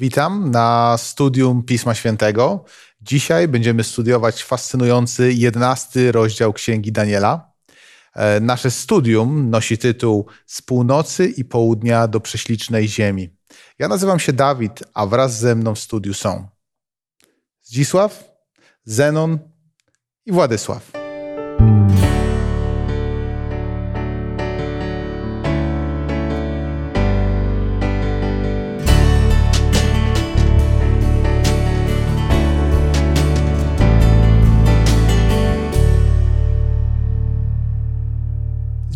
Witam na studium Pisma Świętego. Dzisiaj będziemy studiować fascynujący jedenasty rozdział Księgi Daniela. E, nasze studium nosi tytuł Z północy i południa do prześlicznej ziemi. Ja nazywam się Dawid, a wraz ze mną w studiu są Zdzisław, Zenon i Władysław.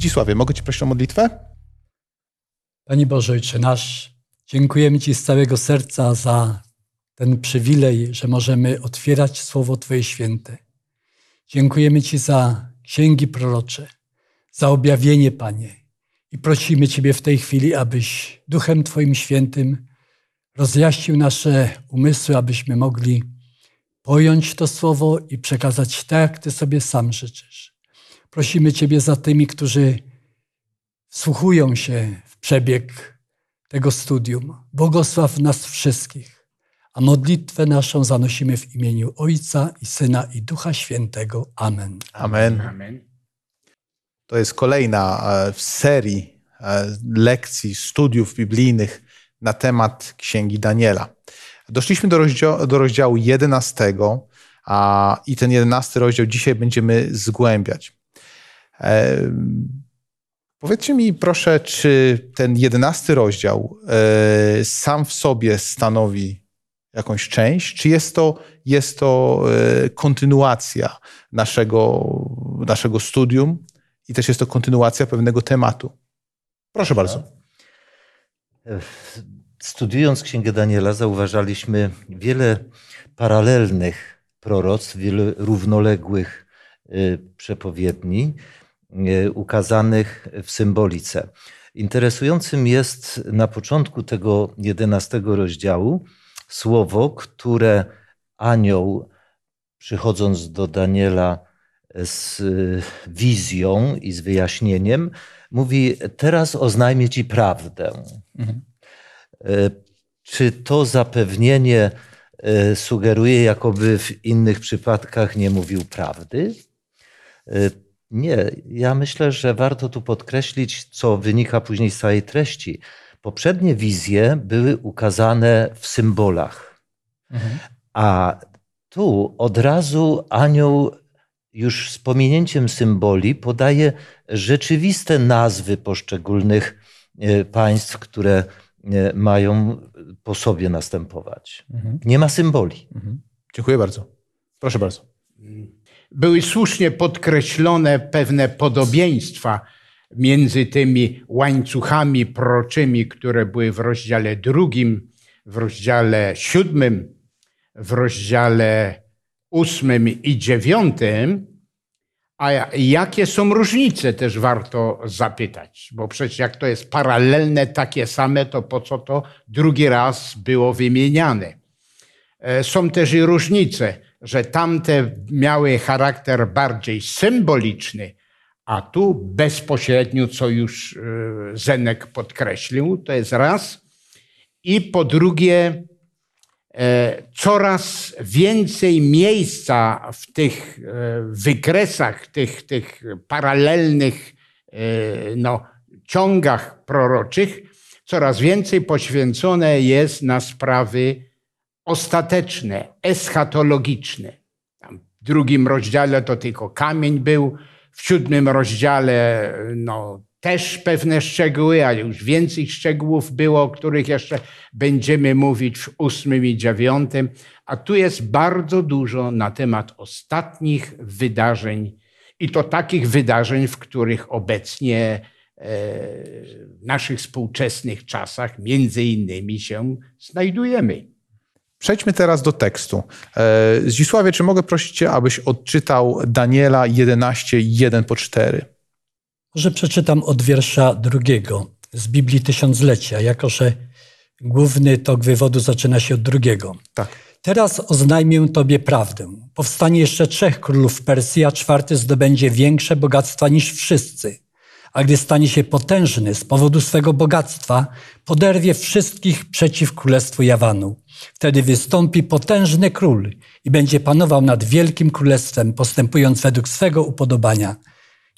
Zdzisławie, mogę Cię prosić o modlitwę? Panie Boże, Ojcze nasz, dziękujemy Ci z całego serca za ten przywilej, że możemy otwierać Słowo Twoje święte. Dziękujemy Ci za księgi prorocze, za objawienie, Panie. I prosimy Ciebie w tej chwili, abyś Duchem Twoim Świętym rozjaśnił nasze umysły, abyśmy mogli pojąć to Słowo i przekazać tak, jak Ty sobie sam życzysz. Prosimy Ciebie za tymi, którzy wsłuchują się w przebieg tego studium. Błogosław nas wszystkich, a modlitwę naszą zanosimy w imieniu Ojca i Syna i Ducha Świętego. Amen. Amen. Amen. To jest kolejna e, w serii e, lekcji, studiów biblijnych na temat Księgi Daniela. Doszliśmy do rozdziału, do rozdziału 11 a, i ten 11 rozdział dzisiaj będziemy zgłębiać. Powiedzcie mi proszę, czy ten jedenasty rozdział e, sam w sobie stanowi jakąś część, czy jest to, jest to e, kontynuacja naszego, naszego studium i też jest to kontynuacja pewnego tematu? Proszę bardzo. Studiując Księgę Daniela, zauważaliśmy wiele paralelnych proroctw, wiele równoległych e, przepowiedni, E, ukazanych w symbolice. Interesującym jest na początku tego jedenastego rozdziału słowo, które anioł, przychodząc do Daniela z wizją i z wyjaśnieniem, mówi: Teraz oznajmię ci prawdę. Mhm. E, czy to zapewnienie sugeruje, jakoby w innych przypadkach nie mówił prawdy? Nie, ja myślę, że warto tu podkreślić, co wynika później z całej treści. Poprzednie wizje były ukazane w symbolach, mhm. a tu od razu anioł już z pominięciem symboli podaje rzeczywiste nazwy poszczególnych e, państw, które e, mają po sobie następować. Mhm. Nie ma symboli. Mhm. Dziękuję bardzo. Proszę bardzo. Były słusznie podkreślone pewne podobieństwa między tymi łańcuchami proroczymi, które były w rozdziale drugim, w rozdziale siódmym, w rozdziale ósmym i dziewiątym. A jakie są różnice, też warto zapytać, bo przecież jak to jest paralelne, takie same, to po co to drugi raz było wymieniane? E, są też i różnice że tamte miały charakter bardziej symboliczny, a tu bezpośrednio, co już e, Zenek podkreślił, to jest raz. I po drugie, e, coraz więcej miejsca w tych e, wykresach, tych, tych paralelnych no, ciągach proroczych, coraz więcej poświęcone jest na sprawy ostateczne, eschatologiczne. Tam w drugim rozdziale to tylko kamień był, w siódmym rozdziale no, też pewne szczegóły, ale już więcej szczegółów było, o których jeszcze będziemy mówić w ósmym i dziewiątym. A tu jest bardzo dużo na temat ostatnich wydarzeń i to takich wydarzeń, w których obecnie e, w naszych współczesnych czasach między innymi się znajdujemy. Przejdźmy teraz do tekstu. E, Zdzisławie, czy mogę prosić Cię, abyś odczytał Daniela 11, 1 po 4? Może przeczytam od wiersza drugiego z Biblii Tysiąclecia, jako że główny tok wywodu zaczyna się od drugiego. Tak. Teraz oznajmię Tobie prawdę. Powstanie jeszcze trzech królów Persji, a czwarty zdobędzie większe bogactwa niż wszyscy. a gdy stanie się potężny z powodu swego bogactwa, poderwie wszystkich przeciw królestwu Jawanu. Wtedy wystąpi potężny król i będzie panował nad wielkim królestwem, postępując według swego upodobania.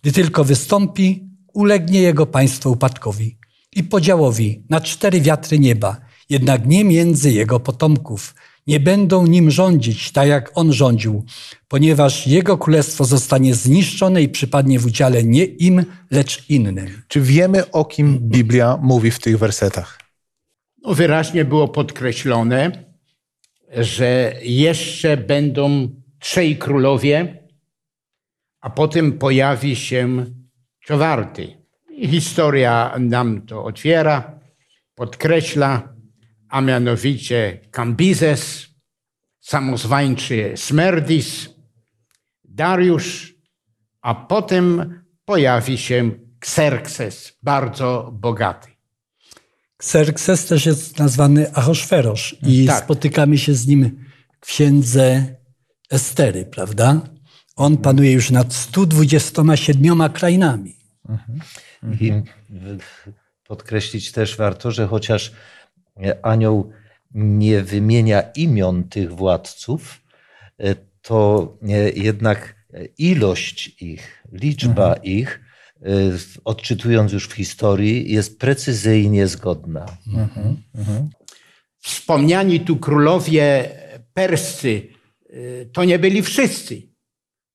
Gdy tylko wystąpi, ulegnie jego państwo upadkowi i podziałowi na cztery wiatry nieba, jednak nie między jego potomków. Nie będą nim rządzić, tak jak on rządził, ponieważ jego królestwo zostanie zniszczone i przypadnie w udziale nie im, lecz innym. Czy wiemy, o kim Biblia mówi w tych wersetach? No, wyraźnie było podkreślone, że jeszcze będą trzej królowie, a potem pojawi się czwarty. I historia nam to otwiera, podkreśla, a mianowicie Kambizes, samozwańczy Smerdis, Dariusz, a potem pojawi się Xerxes, bardzo bogaty. Xerxes też jest nazwany Ahosferosz i Tak. spotykamy się z nim w księdze Estery, prawda? On panuje już nad 127 krainami. I w- podkreślić też warto, że chociaż anioł nie wymienia imion tych władców, e, to e, jednak ilość ich, liczba ich, e, odczytując już w historii, jest precyzyjnie zgodna. Wspomniani tu królowie perscy y, to nie byli wszyscy.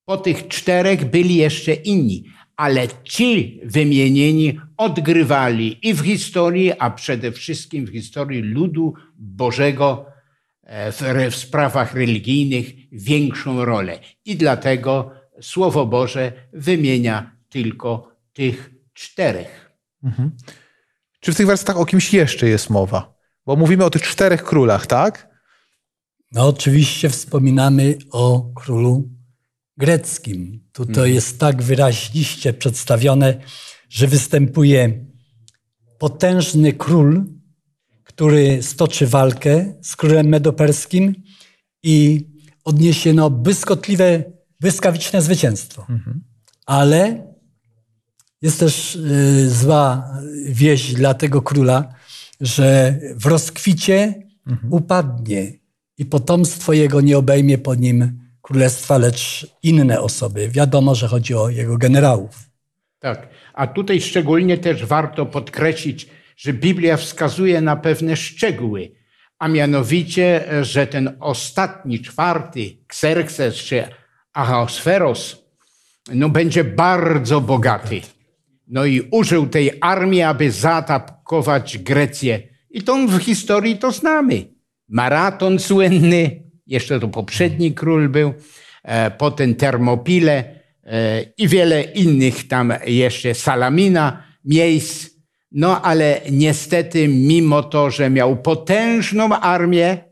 Po tych czterech byli jeszcze inni, ale ci wymienieni odgrywali i w historii, a przede wszystkim w historii ludu Bożego e, w, w sprawach religijnych większą rolę. I dlatego Słowo Boże wymienia tylko tych czterech. Czy w tych wersetach o kimś jeszcze jest mowa? Bo mówimy o tych czterech królach, tak? No oczywiście wspominamy o królu greckim. Tu to jest tak wyraźliście przedstawione, że występuje potężny król, który stoczy walkę z królem medoperskim i odniesie no, błyskotliwe, błyskawiczne zwycięstwo. Ale jest też y, zła wieść dla tego króla, że w rozkwicie upadnie i potomstwo jego nie obejmie po nim królestwa, lecz inne osoby. Wiadomo, że chodzi o jego generałów. Tak. A tutaj szczególnie też warto podkreślić, że Biblia wskazuje na pewne szczegóły, a mianowicie, że ten ostatni, czwarty, Xerxes czy Ahasferos, no będzie bardzo bogaty. No i użył tej armii, aby zaatakować Grecję. I to w historii to znamy. Maraton słynny, jeszcze to poprzedni król był, e, potem Termopile e, i wiele innych tam jeszcze, Salamina, miejsc. No ale niestety, mimo to, że miał potężną armię,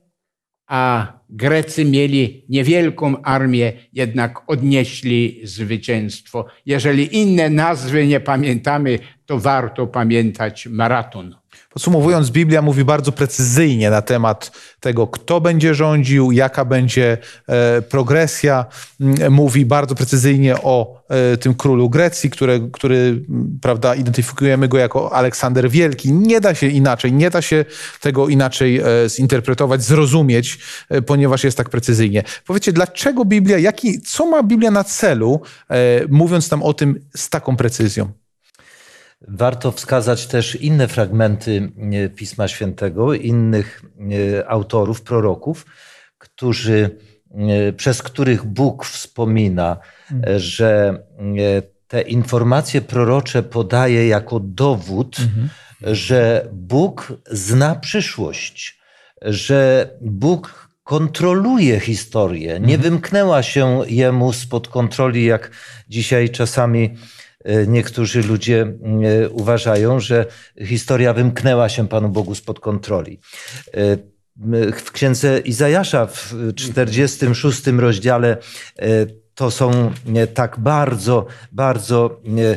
a Grecy mieli niewielką armię, jednak odnieśli zwycięstwo. Jeżeli inne nazwy nie pamiętamy, to warto pamiętać maraton. Podsumowując, Biblia mówi bardzo precyzyjnie na temat tego, kto będzie rządził, jaka będzie e, progresja. Mm, Mówi bardzo precyzyjnie o e, tym królu Grecji, który, który m, prawda, identyfikujemy go jako Aleksander Wielki. Nie da się inaczej, nie da się tego inaczej e, zinterpretować, zrozumieć, ponieważ jest tak precyzyjnie. Powiedzcie, dlaczego Biblia, jaki, co ma Biblia na celu, mówiąc nam o tym z taką precyzją? Warto wskazać też inne fragmenty e, Pisma Świętego, innych e, autorów, proroków, którzy, e, przez których Bóg wspomina, e, że te informacje prorocze podaje jako dowód, że Bóg zna przyszłość, że Bóg kontroluje historię. Nie wymknęła się jemu spod kontroli, jak dzisiaj czasami niektórzy ludzie e, uważają, że historia wymknęła się Panu Bogu spod kontroli. E, W księdze Izajasza w 46 rozdziale e, to są e, tak bardzo, bardzo e, e,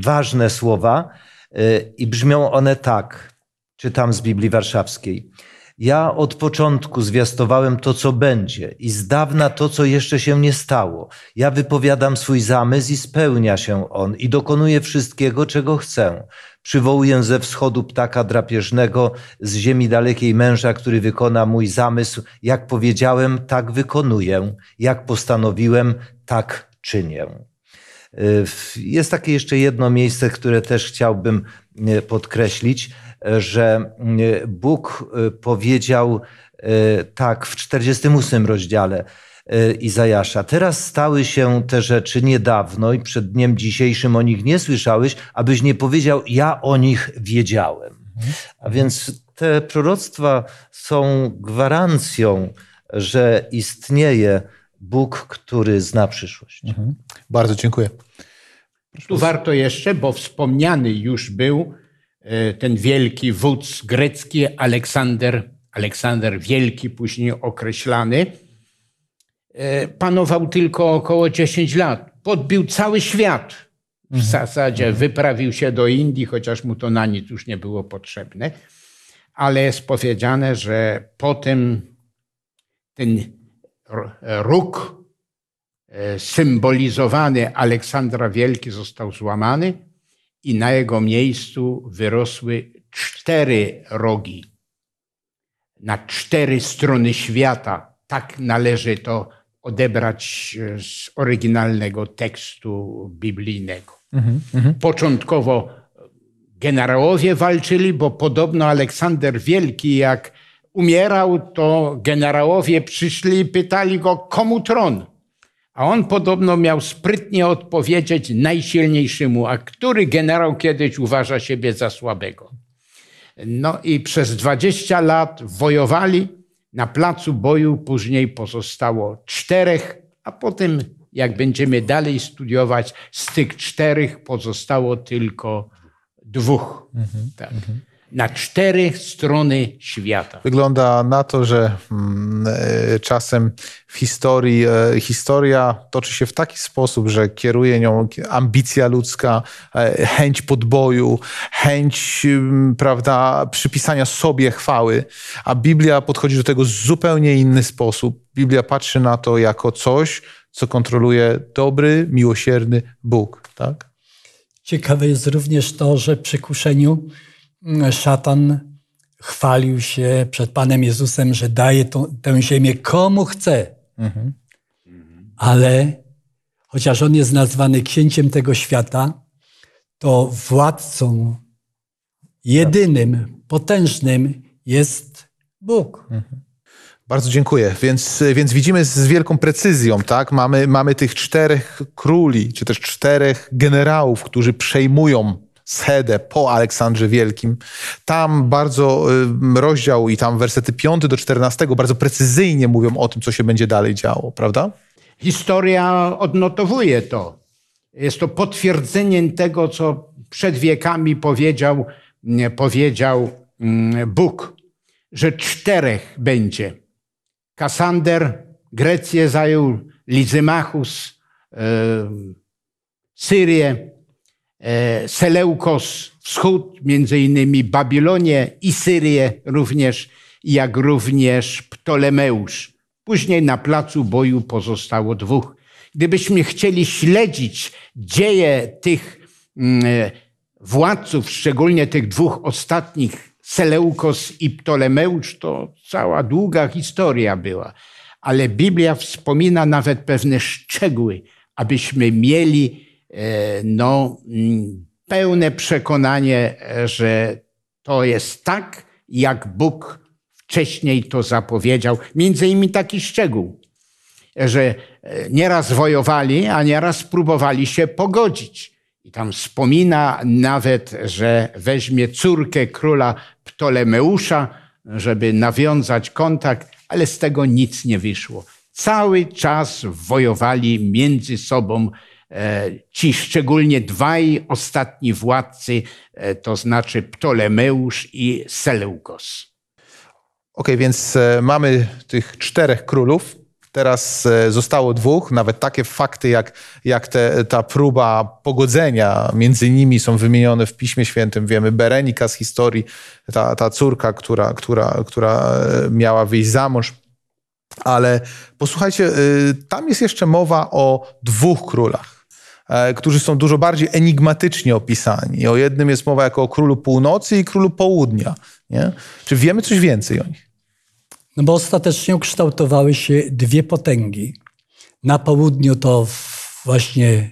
ważne słowa e, i brzmią one tak. Czytam z Biblii Warszawskiej. Ja od początku zwiastowałem to, co będzie i z dawna to, co jeszcze się nie stało. Ja wypowiadam swój zamysł i spełnia się on i dokonuję wszystkiego, czego chcę. Przywołuję ze wschodu ptaka drapieżnego, z ziemi dalekiej męża, który wykona mój zamysł. Jak powiedziałem, tak wykonuję. Jak postanowiłem, tak czynię. Jest takie jeszcze jedno miejsce, które też chciałbym e, podkreślić, że e, Bóg powiedział tak w 48 rozdziale Izajasza. Teraz stały się te rzeczy niedawno i przed dniem dzisiejszym o nich nie słyszałeś, abyś nie powiedział, ja o nich wiedziałem. A więc te proroctwa są gwarancją, że istnieje Bóg, który zna przyszłość. Mhm. Bardzo dziękuję. Tu warto jeszcze, bo wspomniany już był e, ten wielki wódz grecki Aleksander, Aleksander Wielki, później określany. E, panował tylko około 10 lat. Podbił cały świat. W mhm. zasadzie wyprawił się do Indii, chociaż mu to na nic już nie było potrzebne. Ale jest powiedziane, że potem ten róg E, symbolizowany Aleksandra Wielki został złamany i na jego miejscu wyrosły cztery rogi na cztery strony świata. Tak należy to odebrać e, z oryginalnego tekstu biblijnego. Mhm, mhm. Początkowo generałowie walczyli, bo podobno Aleksander Wielki, jak umierał, to generałowie przyszli i pytali go, komu tron? A on podobno miał sprytnie odpowiedzieć najsilniejszemu, a który generał kiedyś uważa siebie za słabego. No i przez 20 lat wojowali. Na placu boju później pozostało czterech, a potem, jak będziemy dalej studiować, z tych czterech pozostało tylko dwóch. Mhm, tak. Na cztery strony świata. Wygląda na to, że mm, e, czasem w historii e, historia toczy się w taki sposób, że kieruje nią ambicja ludzka, e, chęć podboju, chęć prawda, przypisania sobie chwały, a Biblia podchodzi do tego w zupełnie inny sposób. Biblia patrzy na to jako coś, co kontroluje dobry, miłosierny Bóg. Tak? Ciekawe jest również to, że przy kuszeniu szatan chwalił się przed Panem Jezusem, że daje tą, tę ziemię komu chce. Mhm. Ale chociaż on jest nazwany księciem tego świata, to władcą jedynym, potężnym jest Bóg. Mhm. Bardzo dziękuję. Więc, więc widzimy z wielką precyzją, tak? Mamy, mamy tych czterech króli, czy też czterech generałów, którzy przejmują Schedę po Aleksandrze Wielkim. Tam bardzo y, rozdział i tam wersety 5 do 14 bardzo precyzyjnie mówią o tym, co się będzie dalej działo, prawda? Historia odnotowuje to. Jest to potwierdzeniem tego, co przed wiekami powiedział, powiedział mm, Bóg, że czterech będzie. Kasander Grecję zajął, Lizymachus, Syrię, E, Seleukos, wschód, między innymi Babilonię i Syrię również, jak również Ptolemeusz. Później na placu boju pozostało dwóch. Gdybyśmy chcieli śledzić dzieje tych mm, e, władców, szczególnie tych dwóch ostatnich, Seleukos i Ptolemeusz, to cała długa historia była. Ale Biblia wspomina nawet pewne szczegóły, abyśmy mieli E, no, mm, pełne przekonanie, że to jest tak, jak Bóg wcześniej to zapowiedział. Między innymi taki szczegół, że e, nieraz wojowali, a nieraz próbowali się pogodzić. I tam wspomina nawet, że weźmie córkę króla Ptolemeusza, żeby nawiązać kontakt, ale z tego nic nie wyszło. Cały czas wojowali między sobą E, ci szczególnie dwaj ostatni władcy, e, to znaczy Ptolemeusz i Seleukos. Ok, więc e, mamy tych czterech królów, teraz e, zostało dwóch. Nawet takie fakty jak, jak te, ta próba pogodzenia między nimi są wymienione w Piśmie Świętym. Wiemy Berenika z historii, ta, ta córka, która, która, która e, miała wyjść za mąż. Ale posłuchajcie, tam jest jeszcze mowa o dwóch królach. E, którzy są dużo bardziej enigmatycznie opisani. O jednym jest mowa jako o królu północy i królu południa. Nie? Czy wiemy coś więcej o nich? No bo ostatecznie ukształtowały się dwie potęgi. Na południu to właśnie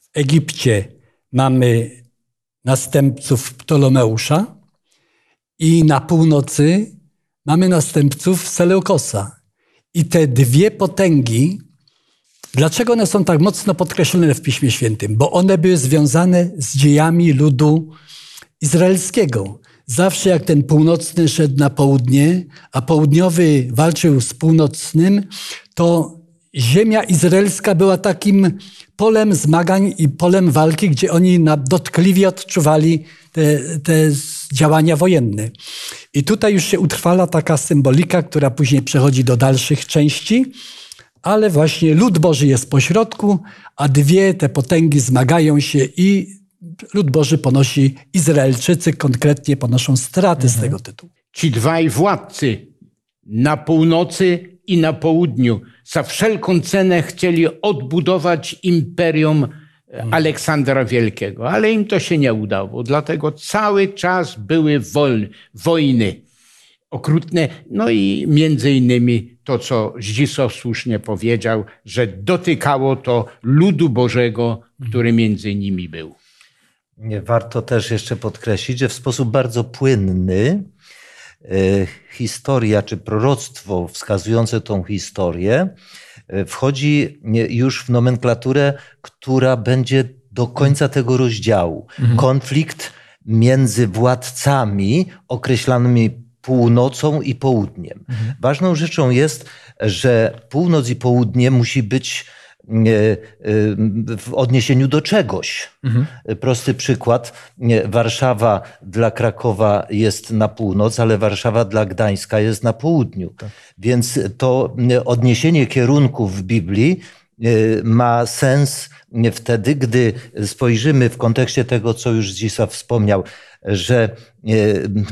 w Egipcie mamy następców Ptolomeusza i na północy mamy następców Seleukosa. I te dwie potęgi Dlaczego one są tak mocno podkreślone w Piśmie Świętym? Bo one były związane z dziejami ludu izraelskiego. Zawsze jak ten północny szedł na południe, a południowy walczył z północnym, to ziemia izraelska była takim polem zmagań i polem walki, gdzie oni dotkliwie odczuwali te, te działania wojenne. I tutaj już się utrwala taka symbolika, która później przechodzi do dalszych części ale właśnie lud Boży jest pośrodku, a dwie te potęgi zmagają się i lud Boży ponosi, Izraelczycy konkretnie ponoszą straty mhm. z tego tytułu. Ci dwaj władcy na północy i na południu za wszelką cenę chcieli odbudować imperium mhm. Aleksandra Wielkiego, ale im to się nie udało. Dlatego cały czas były wolny, wojny okrutne. No i między innymi to, co Zdzisław słusznie powiedział, że dotykało to ludu Bożego, który między nimi był. Warto też jeszcze podkreślić, że w sposób bardzo płynny e, historia czy proroctwo wskazujące tą historię e, wchodzi już w nomenklaturę, która będzie do końca tego rozdziału. Mhm. Konflikt między władcami określanymi północą i południem. Mhm. Ważną rzeczą jest, że północ i południe musi być e, e, w odniesieniu do czegoś. Mhm. Prosty przykład. Warszawa dla Krakowa jest na północ, ale Warszawa dla Gdańska jest na południu. Tak. Więc to odniesienie kierunków w Biblii e, ma sens wtedy, gdy spojrzymy w kontekście tego, co już Zdzisław wspomniał, że e,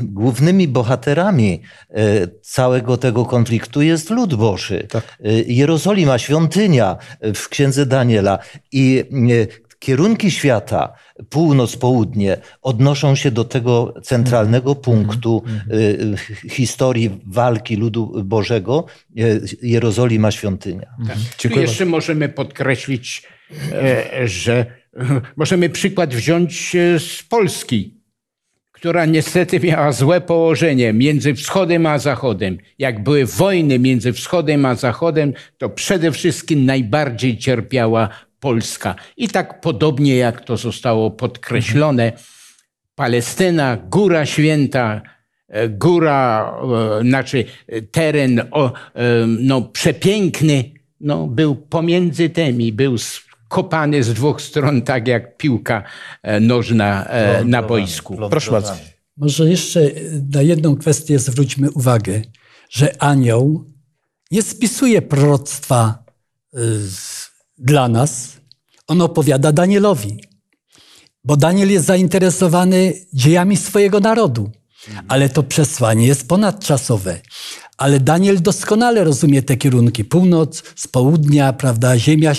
głównymi bohaterami e, całego tego konfliktu jest lud Boży. Tak. E, Jerozolima, świątynia w księdze Daniela i kierunki świata, północ, południe, odnoszą się do tego centralnego mhm. punktu mm. historii walki ludu Bożego, Jerozolima, świątynia. Tak. Tu jeszcze możemy podkreślić, że możemy przykład wziąć z Polski która niestety miała złe położenie między wschodem a zachodem. Jak były wojny między wschodem a zachodem, to przede wszystkim najbardziej cierpiała Polska. I tak podobnie jak to zostało podkreślone, Palestyna, Góra Święta, e, góra, e, znaczy teren e, no, przepiękny, no, był pomiędzy tymi, był kopany z dwóch stron, tak jak piłka e, nożna e, na boisku. Proszę bardzo. Może jeszcze na jedną kwestię zwróćmy uwagę, że anioł nie spisuje proroctwa e, dla nas, on opowiada Danielowi, bo Daniel jest zainteresowany dziejami swojego narodu, ale to przesłanie jest ponadczasowe. Ale Daniel doskonale rozumie te kierunki. Północ, z południa, prawda, ziemia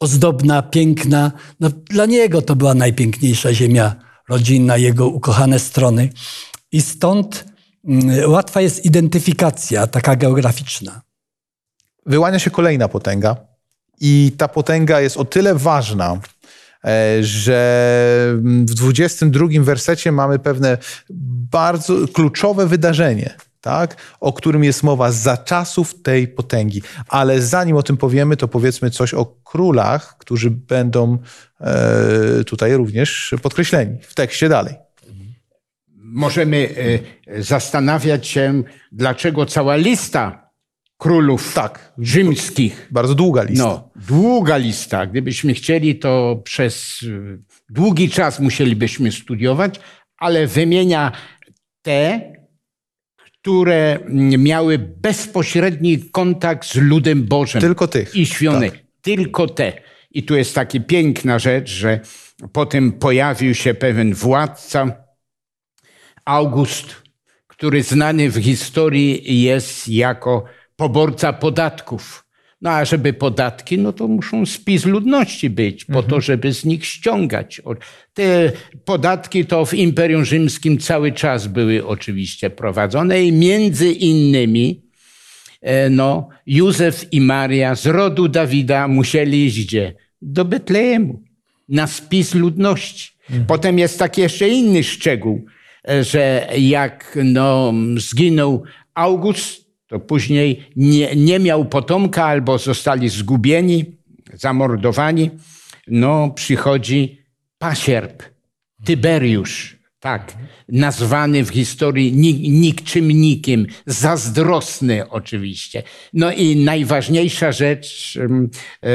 ozdobna, piękna. No, dla niego to była najpiękniejsza ziemia rodzinna, jego ukochane strony. I stąd mm, łatwa jest identyfikacja taka geograficzna. Wyłania się kolejna potęga, i ta potęga jest o tyle ważna, e, że w 22 wersecie mamy pewne bardzo kluczowe wydarzenie tak, o którym jest mowa za czasów tej potęgi. Ale zanim o tym powiemy, to powiedzmy coś o królach, którzy będą e, tutaj również podkreśleni w tekście dalej. Możemy e, zastanawiać się, dlaczego cała lista królów tak. rzymskich. Bardzo długa lista. No, długa lista. Gdybyśmy chcieli, to przez e, długi czas musielibyśmy studiować, ale wymienia te, które miały bezpośredni kontakt z ludem Bożym. Tylko tych. I świątek. Tak. Tylko te. I tu jest taka piękna rzecz, że potem pojawił się pewien władca, August, który znany w historii jest jako poborca podatków. No a żeby podatki, no to muszą spis ludności być, po to, żeby z nich ściągać. Te podatki to w Imperium Rzymskim cały czas były oczywiście prowadzone i między innymi e, no, Józef i Maria z rodu Dawida musieli iść gdzie? Do Betlejemu, na spis ludności. Potem jest taki jeszcze inny szczegół, e, że jak no, zginął August, to później nie, nie miał potomka albo zostali zgubieni, zamordowani. No, przychodzi pasierb, Tyberiusz, tak, nazwany w historii nikczymnikiem, zazdrosny oczywiście. No i najważniejsza rzecz e,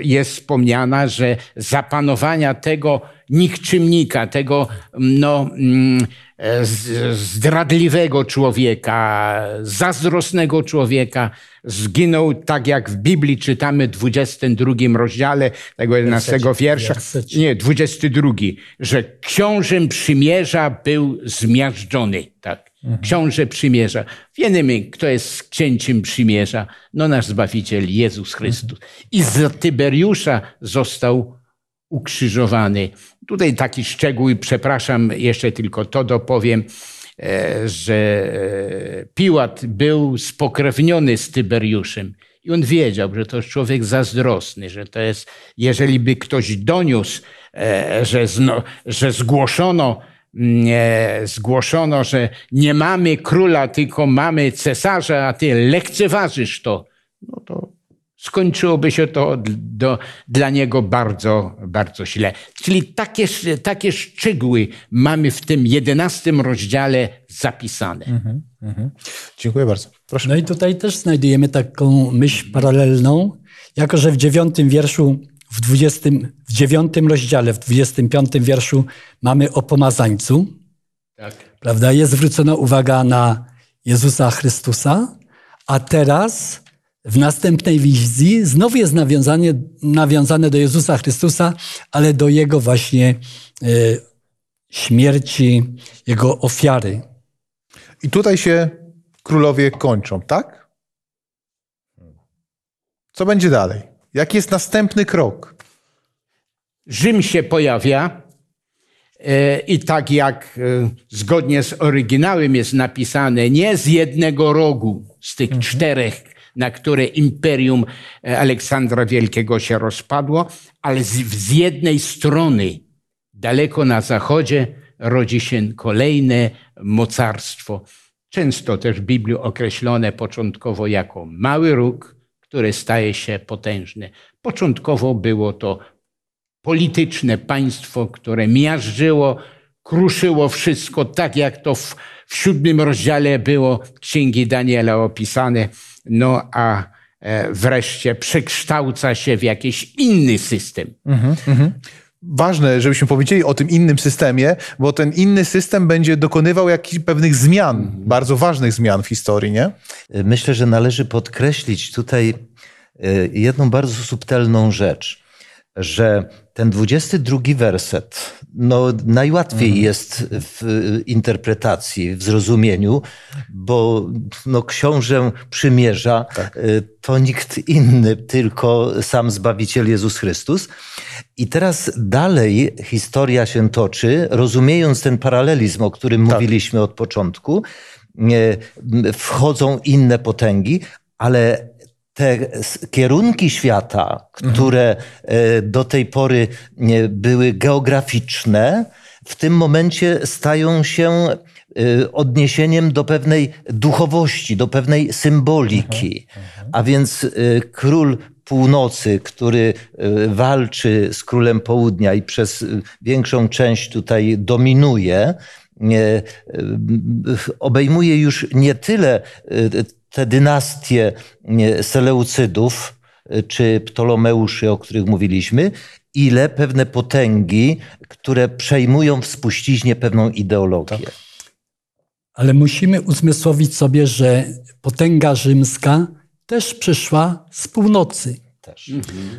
jest wspomniana, że zapanowania tego nikczymnika, tego no, mm, E, zdradliwego człowieka, zazdrosnego człowieka, zginął tak jak w Biblii czytamy w 22 rozdziale tego 11 wiersza, nie, 22, że książę przymierza był zmiażdżony, tak. Mhm. Książę przymierza. Wiemy, kto jest księciem przymierza. No nasz Zbawiciel Jezus Chrystus. I z Tyberiusza został ukrzyżowany. Tutaj taki szczegół, przepraszam, jeszcze tylko to dopowiem, e, że e, Piłat był spokrewniony z Tyberiuszem. I on wiedział, że to jest człowiek zazdrosny, że to jest, jeżeli by ktoś doniósł, e, że, zno, że zgłoszono, nie, zgłoszono, że nie mamy króla, tylko mamy cesarza, a ty lekceważysz to, no to skończyłoby się to do, dla niego bardzo, bardzo źle. Czyli takie, takie szczegóły mamy w tym jedenastym rozdziale zapisane. Mhm, mhm. Dziękuję bardzo. Proszę. No i tutaj też znajdujemy taką myśl paralelną, jako że w dziewiątym wierszu, w, dwudziestym, w dziewiątym rozdziale, w dwudziestym piątym wierszu mamy o pomazańcu. Tak. Prawda? Jest zwrócona uwaga na Jezusa Chrystusa, a teraz w następnej wizji znowu jest nawiązanie, nawiązane do Jezusa Chrystusa, ale do Jego właśnie y, śmierci, Jego ofiary. I tutaj się królowie kończą, tak? Co będzie dalej? Jaki jest następny krok? Rzym się pojawia e, i tak jak e, zgodnie z oryginałem jest napisane, nie z jednego rogu z tych mhm. czterech na które imperium e, Aleksandra Wielkiego się rozpadło, ale z, z jednej strony, daleko na zachodzie, rodzi się kolejne mocarstwo. Często też w Biblii określone początkowo jako mały róg, który staje się potężny. Początkowo było to polityczne państwo, które miażdżyło, kruszyło wszystko, tak jak to w, w siódmym rozdziale było Księgi Daniela opisane no a e, wreszcie przekształca się w jakiś inny system. Mhm, mhm. Ważne, żebyśmy powiedzieli o tym innym systemie, bo ten inny system będzie dokonywał jakichś pewnych zmian, mhm. bardzo ważnych zmian w historii, nie? Myślę, że należy podkreślić tutaj e, jedną bardzo subtelną rzecz że ten 22 werset no, najłatwiej mhm. jest w interpretacji, w zrozumieniu, bo no, książę przymierza tak. Y, to nikt inny, tylko sam Zbawiciel Jezus Chrystus. I teraz dalej historia się toczy, rozumiejąc ten paralelizm, o którym tak. mówiliśmy od początku. Y, wchodzą inne potęgi, ale te kierunki świata, które e, do tej pory były geograficzne, w tym momencie stają się e, odniesieniem do pewnej duchowości, do pewnej symboliki. A więc e, król północy, który walczy z królem południa i przez większą część tutaj dominuje, obejmuje już nie tyle te dynastie Seleucydów y, czy Ptolomeuszy, o których mówiliśmy, ile pewne potęgi, które przejmują w spuściźnie pewną ideologię. Tak. Ale musimy uzmysłowić sobie, że potęga rzymska też przyszła z północy. Też.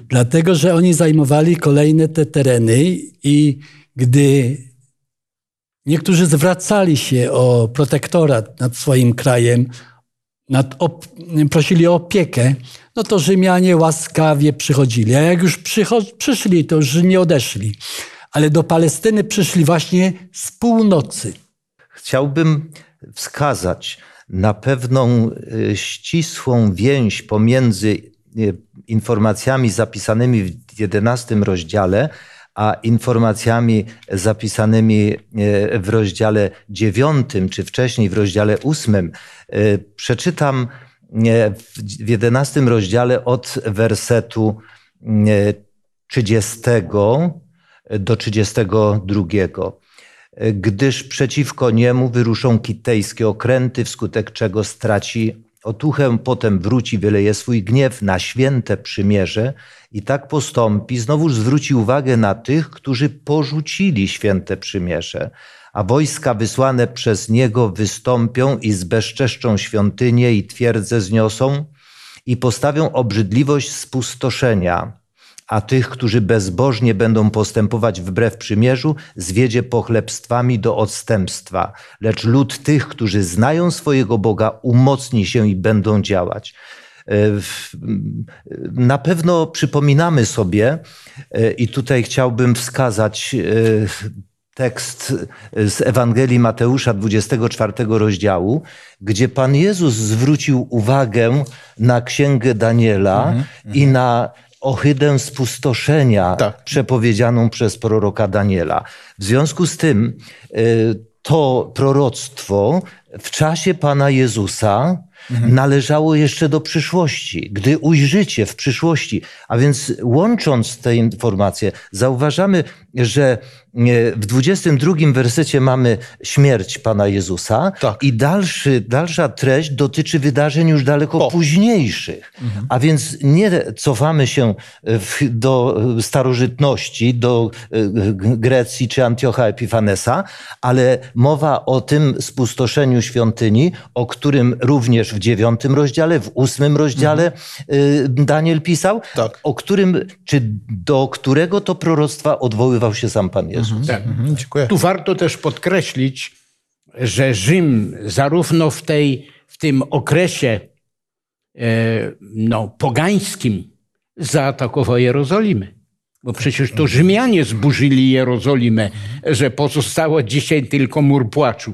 Dlatego, że oni zajmowali kolejne te tereny i gdy niektórzy zwracali się o protektorat nad swoim krajem, op- prosili o opiekę, no to Rzymianie łaskawie przychodzili. A jak już przyszli, to już nie odeszli. Ale do Palestyny przyszli właśnie z północy. Chciałbym wskazać na pewną y, ścisłą więź pomiędzy y, informacjami zapisanymi w XI rozdziale, a informacjami zapisanymi y, w rozdziale IX, czy wcześniej w rozdziale VIII. Y, Przeczytam y, w XI rozdziale od wersetu y, 30 do 32 gdyż przeciwko niemu wyruszą kitejskie okręty, wskutek czego straci otuchę, potem wróci, wyleje swój gniew na święte przymierze i tak postąpi, znowuż zwróci uwagę na tych, którzy porzucili święte przymierze, a wojska wysłane przez niego wystąpią i zbezczeszczą świątynię i twierdzę zniosą i postawią obrzydliwość spustoszenia, a tych, którzy bezbożnie będą postępować wbrew przymierzu, zwiedzie pochlebstwami do odstępstwa. Lecz lud tych, którzy znają swojego Boga, umocni się i będą działać. E, Na pewno przypominamy sobie, e, i tutaj chciałbym wskazać e, tekst z Ewangelii Mateusza 24 rozdziału, gdzie Pan Jezus zwrócił uwagę na księgę Daniela i na ohydę spustoszenia Tak. przepowiedzianą przez proroka Daniela. W związku z tym y, to proroctwo w czasie Pana Jezusa należało jeszcze do przyszłości, gdy ujrzycie w przyszłości. A więc łącząc te informacje, zauważamy, że e, w 22 wersecie mamy śmierć Pana Jezusa Tak. i dalszy, dalsza treść dotyczy wydarzeń już daleko późniejszych. A więc nie cofamy się w, do starożytności, do e, Grecji czy Antiocha Epifanesa, ale mowa o tym spustoszeniu świątyni, o którym również w dziewiątym rozdziale, w ósmym rozdziale y, Daniel pisał, Tak. o którym, czy do którego to proroctwa się sam Pan Jezus. Tak. Mhm, dziękuję. Tu warto też podkreślić, że Rzym zarówno w, tej, w tym okresie e, no, pogańskim zaatakował Jerozolimę. Bo przecież to Rzymianie zburzyli Jerozolimę, że pozostało dzisiaj tylko mur płaczu.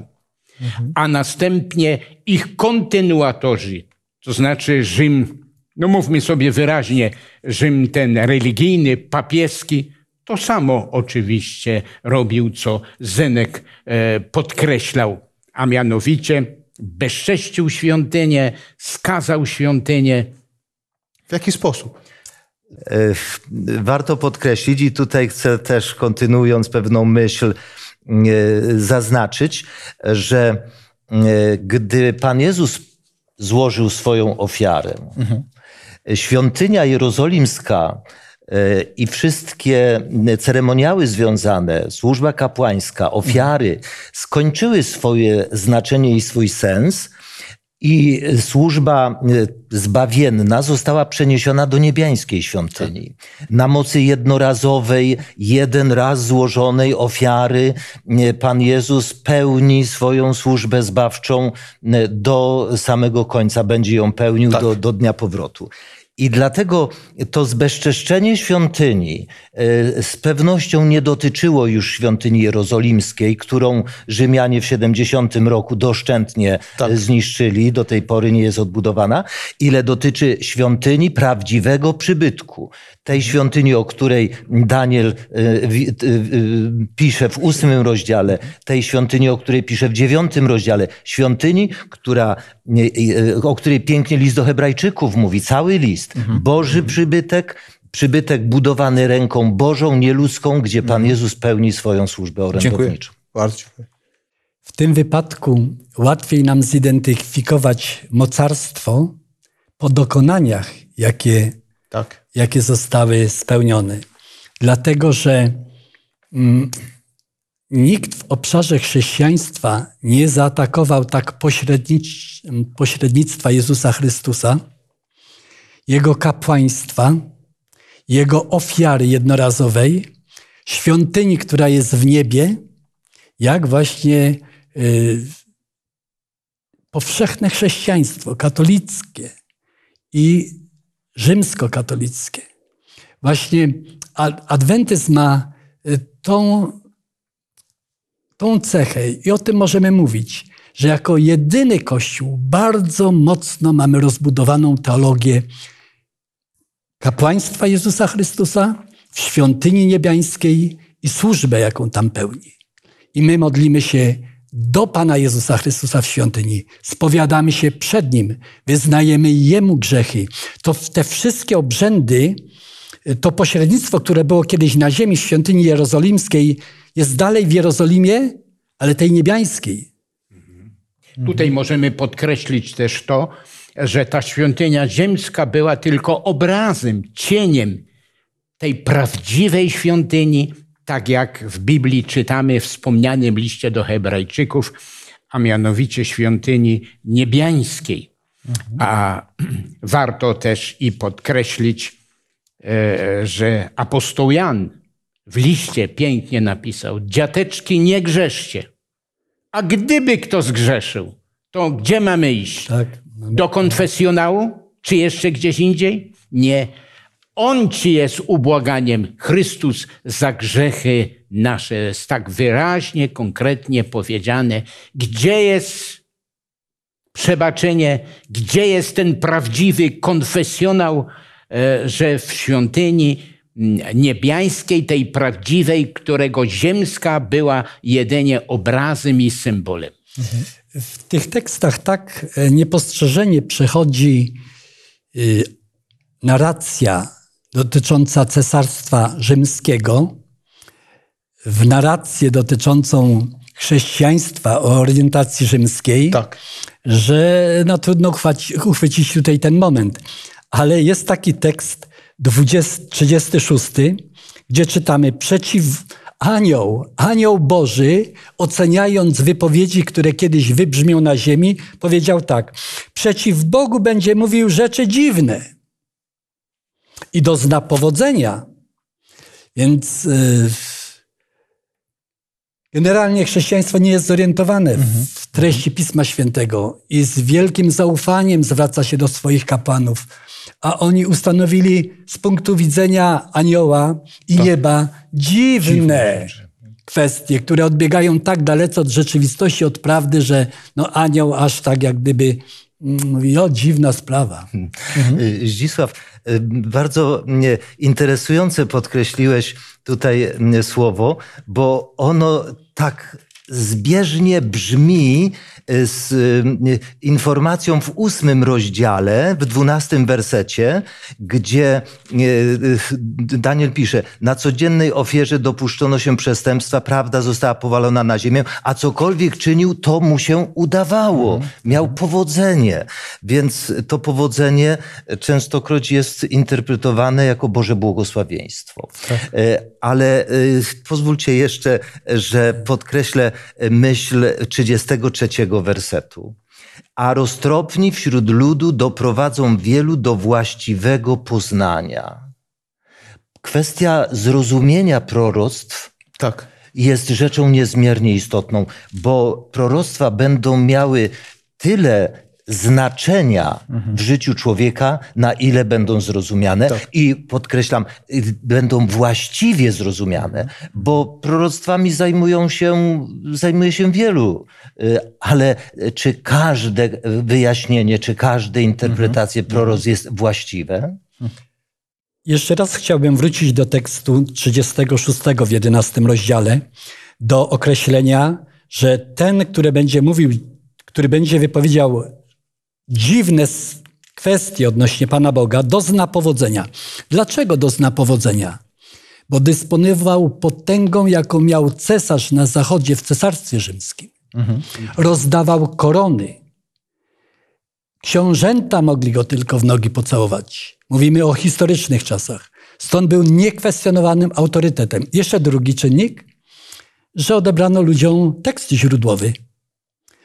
A następnie ich kontynuatorzy, to znaczy Rzym, no mówmy sobie wyraźnie, Rzym ten religijny, papieski, to samo oczywiście robił, co Zenek e, podkreślał, a mianowicie bezcześcił świątynię, skazał świątynię, W jaki sposób? E, Warto podkreślić, i tutaj chcę też, kontynuując pewną myśl, e, zaznaczyć, że gdy Pan Jezus złożył swoją ofiarę, świątynia jerozolimska i wszystkie ceremoniały związane, służba kapłańska, ofiary skończyły swoje znaczenie i swój sens. I służba e, zbawienna została przeniesiona do niebiańskiej świątyni. Na mocy jednorazowej, jeden raz złożonej ofiary, e, Pan Jezus pełni swoją służbę zbawczą e, do samego końca, będzie ją pełnił Tak. do, do dnia powrotu. I dlatego to zbezczeszczenie świątyni e, z pewnością nie dotyczyło już świątyni jerozolimskiej, którą Rzymianie w 70 roku doszczętnie Tak. e, zniszczyli, do tej pory nie jest odbudowana, ile dotyczy świątyni prawdziwego przybytku. Tej świątyni, o której Daniel wi- e, e, pisze w ósmym rozdziale, tej świątyni, o której pisze w dziewiątym rozdziale, świątyni, która, o której pięknie list do Hebrajczyków mówi, cały list. Boży przybytek, przybytek budowany ręką Bożą, nieludzką, gdzie Pan Jezus pełni swoją służbę Dziękuję. orędowniczą. Bardzo dziękuję. W tym wypadku łatwiej nam zidentyfikować mocarstwo po dokonaniach, jakie, Tak. Jakie zostały spełnione. Dlatego, że mm, nikt w obszarze chrześcijaństwa nie zaatakował tak pośrednictwa Jezusa Chrystusa, Jego kapłaństwa, Jego ofiary jednorazowej, świątyni, która jest w niebie, jak właśnie y, powszechne chrześcijaństwo katolickie i rzymskokatolickie. Właśnie adwentyzm ma y, tą, tą cechę i o tym możemy mówić, że jako jedyny Kościół bardzo mocno mamy rozbudowaną teologię kapłaństwa Jezusa Chrystusa w świątyni niebiańskiej i służbę, jaką tam pełni. I my modlimy się do Pana Jezusa Chrystusa w świątyni. Spowiadamy się przed Nim, wyznajemy Jemu grzechy. To te wszystkie obrzędy, to pośrednictwo, które było kiedyś na ziemi w świątyni jerozolimskiej, jest dalej w Jerozolimie, ale tej niebiańskiej. Tutaj możemy podkreślić też to, że ta świątynia ziemska była tylko obrazem, cieniem tej prawdziwej świątyni, tak jak w Biblii czytamy w wspomnianym liście do Hebrajczyków, a mianowicie świątyni niebiańskiej. A warto też i podkreślić, e, że apostoł Jan w liście pięknie napisał: Dziateczki, nie grzeszcie. A gdyby kto zgrzeszył, to gdzie mamy iść? Tak, mamy... Do konfesjonału? Czy jeszcze gdzieś indziej? Nie. On ci jest ubłaganiem, Chrystus za grzechy nasze. Jest tak wyraźnie, konkretnie powiedziane, gdzie jest przebaczenie, gdzie jest ten prawdziwy konfesjonał, e, że w świątyni niebiańskiej, tej prawdziwej, którego ziemska była jedynie obrazem i symbolem. W tych tekstach tak e, niepostrzeżenie przechodzi y, narracja dotycząca Cesarstwa Rzymskiego w narrację dotyczącą chrześcijaństwa o orientacji rzymskiej, tak. że no, trudno uchwycić tutaj ten moment. Ale jest taki tekst 20, 36, gdzie czytamy przeciw anioł, anioł Boży, oceniając wypowiedzi, które kiedyś wybrzmią na ziemi, powiedział tak: Przeciw Bogu będzie mówił rzeczy dziwne i dozna powodzenia. Więc y, generalnie chrześcijaństwo nie jest zorientowane w treści Pisma Świętego i z wielkim zaufaniem zwraca się do swoich kapłanów, a oni ustanowili z punktu widzenia anioła i tak. nieba dziwne kwestie, które odbiegają tak dalece od rzeczywistości, od prawdy, że no anioł aż tak jak gdyby mówi, o dziwna sprawa. Mhm. Zdzisław, bardzo interesujące podkreśliłeś tutaj słowo, bo ono tak zbieżnie brzmi y, z y, informacją w ósmym rozdziale, w dwunastym wersecie, gdzie y, Daniel pisze, na codziennej ofierze dopuszczono się przestępstwa, prawda została powalona na ziemię, a cokolwiek czynił, to mu się udawało. Mhm. Miał powodzenie. Więc to powodzenie częstokroć jest interpretowane jako Boże błogosławieństwo. Tak. Ale pozwólcie jeszcze, że podkreślę myśl 33 wersetu. A roztropni wśród ludu doprowadzą wielu do właściwego poznania. Kwestia zrozumienia proroctw tak. jest rzeczą niezmiernie istotną, bo proroctwa będą miały tyle znaczenia w życiu człowieka, na ile będą zrozumiane tak. i podkreślam, będą właściwie zrozumiane, bo proroctwami zajmują się, zajmuje się wielu, y, ale czy każde wyjaśnienie, czy każda interpretacja mhm. proroc jest właściwe? Jeszcze raz chciałbym wrócić do tekstu 36 w 11 rozdziale, do określenia, że ten, który będzie mówił, który będzie wypowiedział dziwne kwestie odnośnie Pana Boga, dozna powodzenia. Dlaczego dozna powodzenia? Bo dysponował potęgą, jaką miał cesarz na zachodzie w cesarstwie rzymskim. Mhm. Rozdawał korony. Książęta mogli go tylko w nogi pocałować. Mówimy o historycznych czasach. Stąd był niekwestionowanym autorytetem. Jeszcze drugi czynnik, że odebrano ludziom tekst źródłowy.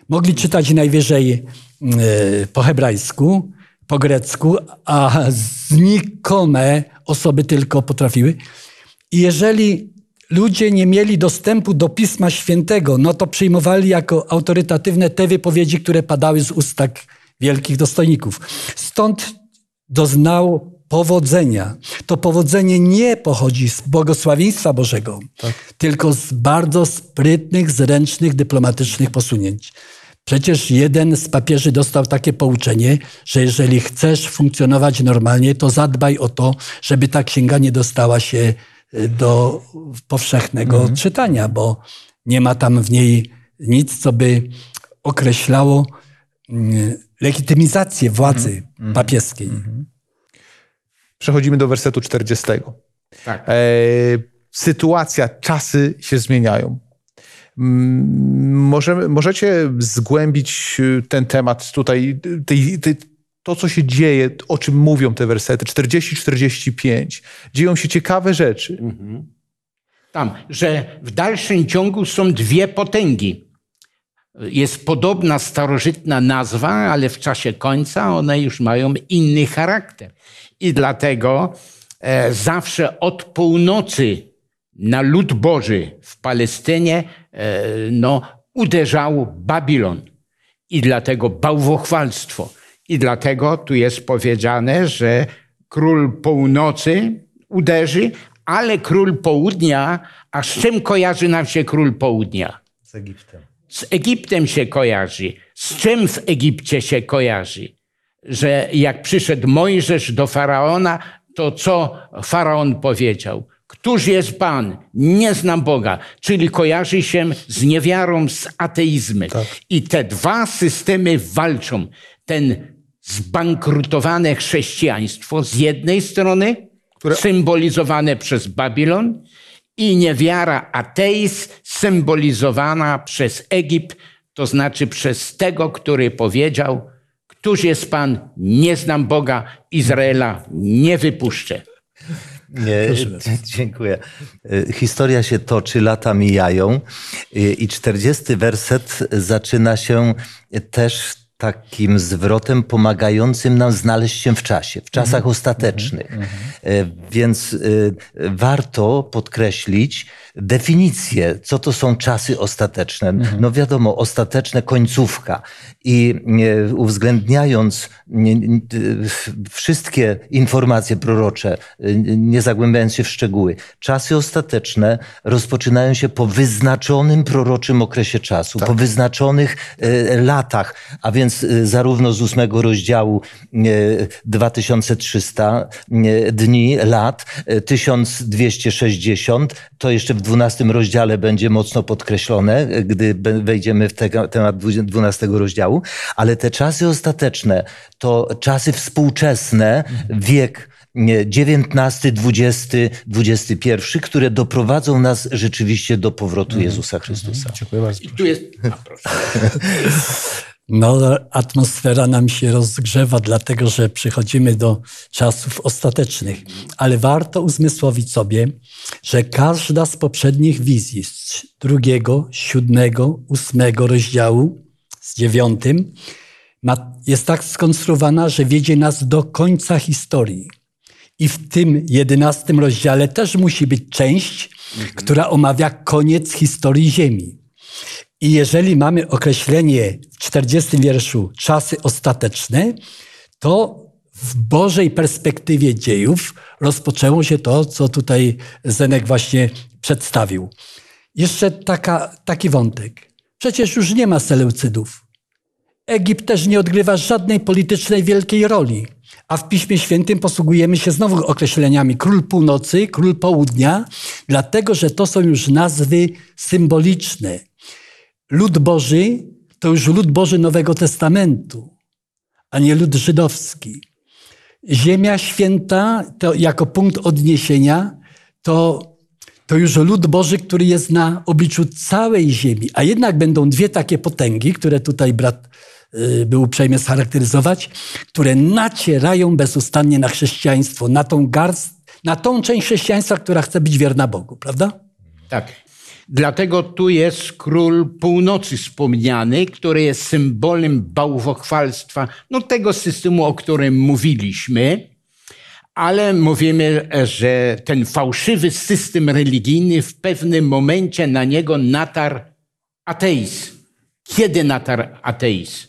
Mogli czytać najwyżej e, po hebrajsku, po grecku, a znikome osoby tylko potrafiły. I jeżeli ludzie nie mieli dostępu do Pisma Świętego, no to przyjmowali jako autorytatywne te wypowiedzi, które padały z ust tak wielkich dostojników. Stąd doznał powodzenia. To powodzenie nie pochodzi z błogosławieństwa Bożego, tak. tylko z bardzo sprytnych, zręcznych, dyplomatycznych posunięć. Przecież jeden z papieży dostał takie pouczenie, że jeżeli chcesz funkcjonować normalnie, to zadbaj o to, żeby ta księga nie dostała się y, do powszechnego mhm. czytania, bo nie ma tam w niej nic, co by określało y, legitymizację władzy mhm. mhm. papieskiej. Mhm. Przechodzimy do wersetu 40. Tak. E, sytuacja, czasy się zmieniają. Możemy, możecie zgłębić ten temat tutaj, tej, tej, to co się dzieje, o czym mówią te wersety, 40-45. Dzieją się ciekawe rzeczy. Mhm. Tam, że w dalszym ciągu są dwie potęgi. Jest podobna starożytna nazwa, ale w czasie końca one już mają inny charakter. I dlatego e, zawsze od północy na lud Boży w Palestynie e, no, uderzał Babilon. I dlatego bałwochwalstwo. I dlatego tu jest powiedziane, że król północy uderzy, ale król południa, a z czym kojarzy nam się król południa? Z Egiptem. Z Egiptem się kojarzy. Z czym w Egipcie się kojarzy? Że jak przyszedł Mojżesz do faraona, to co faraon powiedział? Któż jest Pan? Nie znam Boga. Czyli kojarzy się z niewiarą, z ateizmem. Tak. I te dwa systemy walczą. Ten zbankrutowane chrześcijaństwo z jednej strony, Które... symbolizowane przez Babilon, i niewiara ateizm symbolizowana przez Egipt, to znaczy przez tego, który powiedział, któż jest Pan, nie znam Boga, Izraela nie wypuszczę. Nie, dziękuję. Historia się toczy, lata mijają i 40 werset zaczyna się też takim zwrotem pomagającym nam znaleźć się w czasie, w czasach mhm. ostatecznych. Mhm. Mhm. Więc e, warto podkreślić, definicję, co to są czasy ostateczne. Mhm. No wiadomo, ostateczne końcówka. I e, uwzględniając wszystkie informacje prorocze, e, nie zagłębiając się w szczegóły, czasy ostateczne rozpoczynają się po wyznaczonym proroczym okresie czasu, tak. po wyznaczonych e, latach, a więc zarówno z ósmego rozdziału 2300 dni, lat, 1260, to jeszcze w 12 rozdziale będzie mocno podkreślone, gdy wejdziemy w te, temat 12 rozdziału, ale te czasy ostateczne to czasy współczesne, wiek XIX, XX, XXI, które doprowadzą nas rzeczywiście do powrotu mhm. Jezusa Chrystusa. Mhm. Dziękuję bardzo. I tu jest... A, proszę. No, atmosfera nam się rozgrzewa, dlatego że przychodzimy do czasów ostatecznych. Ale warto uzmysłowić sobie, że każda z poprzednich wizji, z drugiego, siódmego, ósmego rozdziału, z dziewiątym, ma, jest tak skonstruowana, że wiedzie nas do końca historii. I w tym jedenastym rozdziale też musi być część, mhm. która omawia koniec historii Ziemi. I jeżeli mamy określenie w 40 wierszu czasy ostateczne, to w Bożej perspektywie dziejów rozpoczęło się to, co tutaj Zenek właśnie przedstawił. Jeszcze taka, taki wątek. Przecież już nie ma Seleucydów. Egipt też nie odgrywa żadnej politycznej wielkiej roli. A w Piśmie Świętym posługujemy się znowu określeniami król północy, król południa, dlatego że to są już nazwy symboliczne lud Boży to już lud Boży Nowego Testamentu, a nie lud żydowski. Ziemia święta to jako punkt odniesienia to, to już lud Boży, który jest na obliczu całej ziemi. A jednak będą dwie takie potęgi, które tutaj brat y, był uprzejmy scharakteryzować, które nacierają bezustannie na chrześcijaństwo, na tą garst, na tą część chrześcijaństwa, która chce być wierna Bogu, prawda? Tak. Dlatego tu jest król północy wspomniany, który jest symbolem bałwochwalstwa, no tego systemu, o którym mówiliśmy, ale mówimy, że ten fałszywy system religijny w pewnym momencie na niego natarł ateizm. Kiedy natarł ateizm?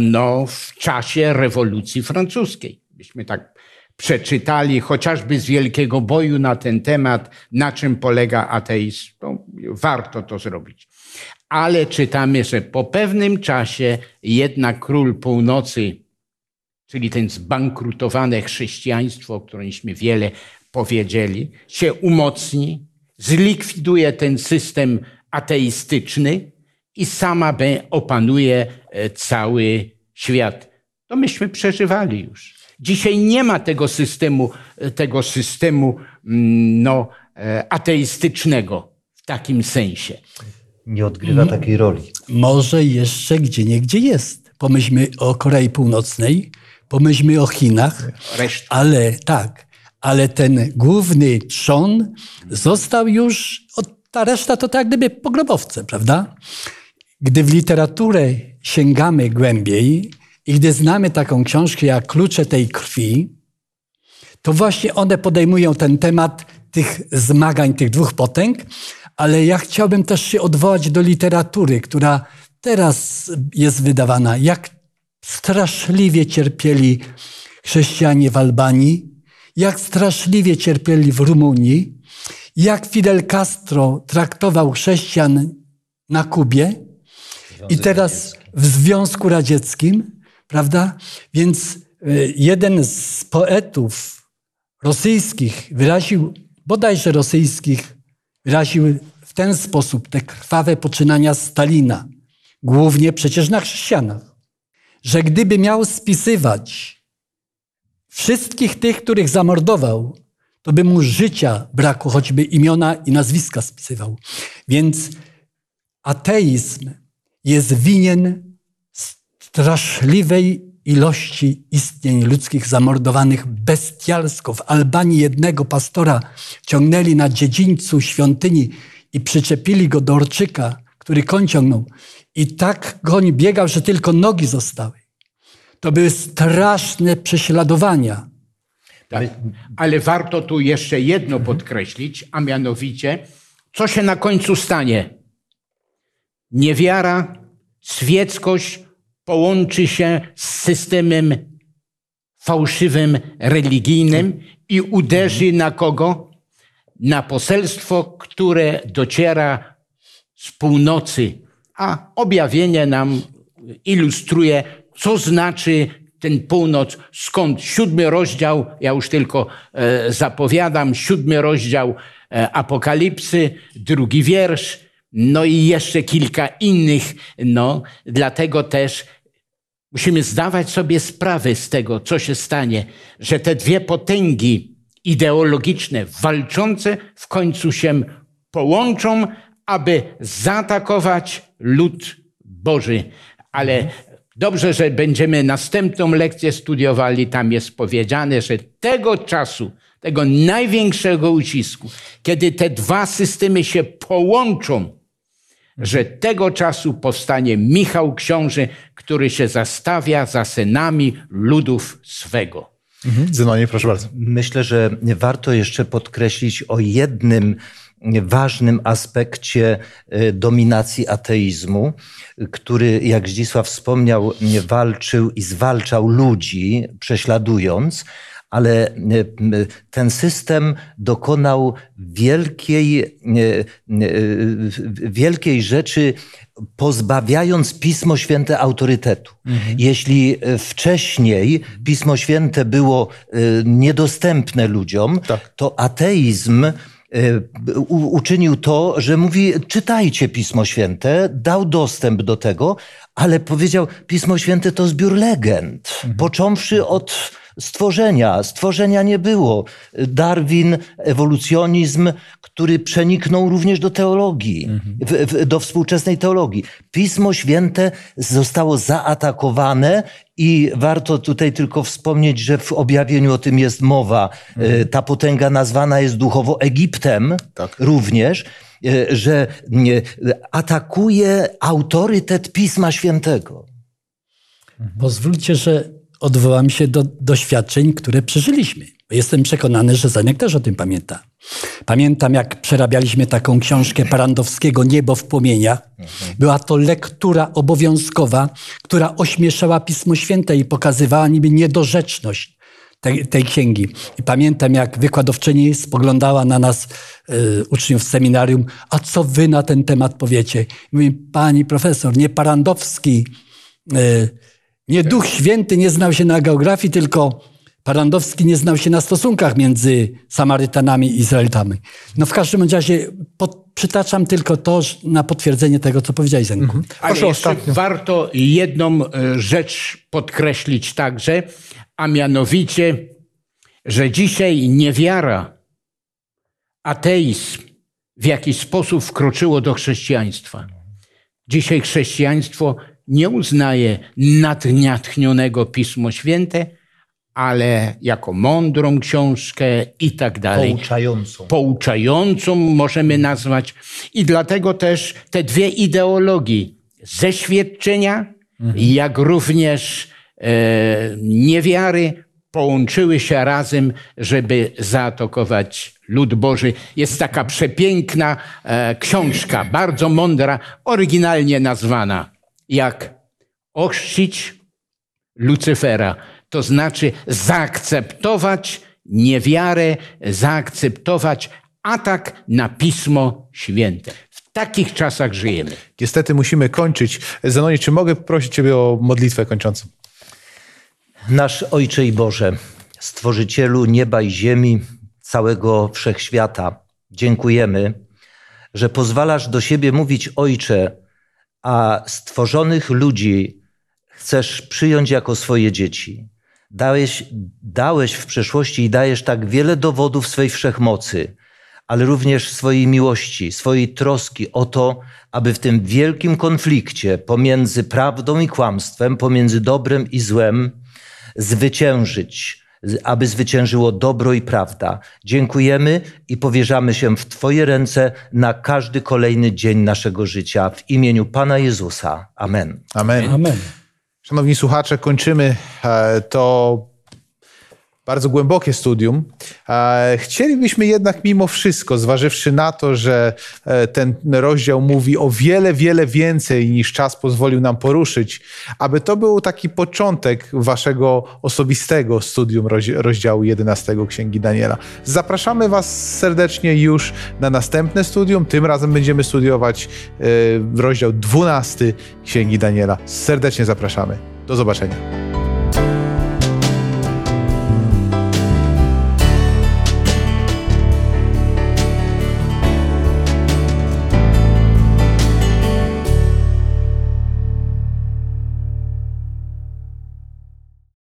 No, w czasie rewolucji francuskiej. Byśmy tak przeczytali chociażby z Wielkiego Boju na ten temat, na czym polega ateizm. To warto to zrobić. Ale czytamy, że po pewnym czasie jednak król północy, czyli ten zbankrutowane chrześcijaństwo, o którymśmy wiele powiedzieli, się umocni, zlikwiduje ten system ateistyczny i sama opanuje e, cały świat. To myśmy przeżywali już. Dzisiaj nie ma tego systemu, e, tego systemu mm, no, e, ateistycznego w takim sensie. Nie odgrywa takiej roli. Może jeszcze gdzie niegdzie jest. Pomyślmy o Korei Północnej, pomyślmy o Chinach, Reszta. ale tak, ale ten główny trzon został już, ta reszta to tak gdyby pogrobowce, prawda? Gdy w literaturę sięgamy głębiej i gdy znamy taką książkę jak Klucze tej krwi, to właśnie one podejmują ten temat tych zmagań tych dwóch potęg, ale ja chciałbym też się odwołać do literatury, która teraz jest wydawana. Jak straszliwie cierpieli chrześcijanie w Albanii, jak straszliwie cierpieli w Rumunii, jak Fidel Castro traktował chrześcijan na Kubie i teraz w Związku Radzieckim, prawda? Więc y, jeden z poetów rosyjskich wyraził, bodajże rosyjskich, wyraził w ten sposób te krwawe poczynania Stalina, głównie przecież na chrześcijanach, że gdyby miał spisywać wszystkich tych, których zamordował, to by mu życia brakło, choćby imiona i nazwiska spisywał. Więc ateizm jest winien straszliwej ilości istnień ludzkich zamordowanych bestialsko. W Albanii jednego pastora ciągnęli na dziedzińcu świątyni i przyczepili go do orczyka, który koń ciągnął. I tak koń biegał, że tylko nogi zostały. To były straszne prześladowania. Tak. Ale warto tu jeszcze jedno podkreślić, a mianowicie, co się na końcu stanie? Niewiara, świeckość połączy się z systemem fałszywym, religijnym i uderzy na kogo? Na poselstwo, które dociera z północy, a objawienie nam ilustruje, co znaczy ten północ, skąd siódmy rozdział, ja już tylko e, zapowiadam, siódmy rozdział e, Apokalipsy, drugi wiersz, no i jeszcze kilka innych, no, dlatego też musimy zdawać sobie sprawę z tego, co się stanie, że te dwie potęgi ideologiczne, walczące, w końcu się połączą, aby zaatakować lud Boży. Ale dobrze, że będziemy następną lekcję studiowali. Tam jest powiedziane, że tego czasu, tego największego ucisku, kiedy te dwa systemy się połączą, że tego czasu powstanie Michał Książę, który się zastawia za synami ludów swego. Mhm. Zenonie, proszę bardzo. Myślę, że warto jeszcze podkreślić o jednym ważnym aspekcie e, dominacji ateizmu, który, jak Zdzisław wspomniał, walczył i zwalczał ludzi, prześladując, ale e, ten system dokonał wielkiej, e, wielkiej rzeczy, pozbawiając Pismo Święte autorytetu. Mhm. Jeśli wcześniej Pismo Święte było niedostępne ludziom, tak. to ateizm uczynił to, że mówi, czytajcie Pismo Święte, dał dostęp do tego, ale powiedział, Pismo Święte to zbiór legend, mhm. począwszy od stworzenia. Stworzenia nie było. Darwin, ewolucjonizm, który przeniknął również do teologii, mhm. w, w, do współczesnej teologii. Pismo Święte zostało zaatakowane i warto tutaj tylko wspomnieć, że w objawieniu o tym jest mowa. Mhm. Ta potęga nazwana jest duchowo Egiptem tak. również. e, że atakuje autorytet Pisma Świętego. Pozwólcie, że odwołam się do doświadczeń, które przeżyliśmy. Jestem przekonany, że Zenek też o tym pamięta. Pamiętam, jak przerabialiśmy taką książkę Parandowskiego Niebo w płomieniach. Była to lektura obowiązkowa, która ośmieszała Pismo Święte i pokazywała niby niedorzeczność tej, tej księgi. I pamiętam, jak wykładowczyni spoglądała na nas, y, uczniów z seminarium, a co wy na ten temat powiecie? I mówi, pani profesor, nie Parandowski, y, nie Duch Święty nie znał się na geografii, tylko Parandowski nie znał się na stosunkach między Samarytanami i Izraelitami. No w każdym razie pod, przytaczam tylko to na potwierdzenie tego, co powiedziałeś, Zenku. Mhm. Ale warto jedną e, rzecz podkreślić także, a mianowicie, że dzisiaj niewiara, ateizm w jakiś sposób wkroczyło do chrześcijaństwa. Dzisiaj chrześcijaństwo nie uznaje nadniatchnionego Pismo Święte, ale jako mądrą książkę i tak dalej. Pouczającą. Pouczającą możemy nazwać. I dlatego też te dwie ideologie, zeświadczenia, mhm. jak również e, niewiary, połączyły się razem, żeby zaatakować lud Boży. Jest taka przepiękna e, książka, bardzo mądra, oryginalnie nazwana jak ochrzcić Lucyfera. To znaczy zaakceptować niewiarę, zaakceptować atak na Pismo Święte. W takich czasach żyjemy. Niestety musimy kończyć. Zanonie, czy mogę prosić Ciebie o modlitwę kończącą? Nasz Ojcze i Boże, Stworzycielu nieba i ziemi, całego wszechświata, dziękujemy, że pozwalasz do siebie mówić Ojcze, a stworzonych ludzi chcesz przyjąć jako swoje dzieci. Dałeś, dałeś w przeszłości i dajesz tak wiele dowodów swej wszechmocy, ale również swojej miłości, swojej troski o to, aby w tym wielkim konflikcie pomiędzy prawdą i kłamstwem, pomiędzy dobrem i złem, zwyciężyć aby zwyciężyło dobro i prawda. Dziękujemy i powierzamy się w Twoje ręce na każdy kolejny dzień naszego życia. W imieniu Pana Jezusa. Amen. Amen. Amen. Szanowni słuchacze, kończymy e, to bardzo głębokie studium. Chcielibyśmy jednak mimo wszystko, zważywszy na to, że e, ten rozdział mówi o wiele, wiele więcej niż czas pozwolił nam poruszyć, aby to był taki początek waszego osobistego studium rozdziału 11 Księgi Daniela. Zapraszamy was serdecznie już na następne studium. Tym razem będziemy studiować e, rozdział 12 Księgi Daniela. Serdecznie zapraszamy. Do zobaczenia.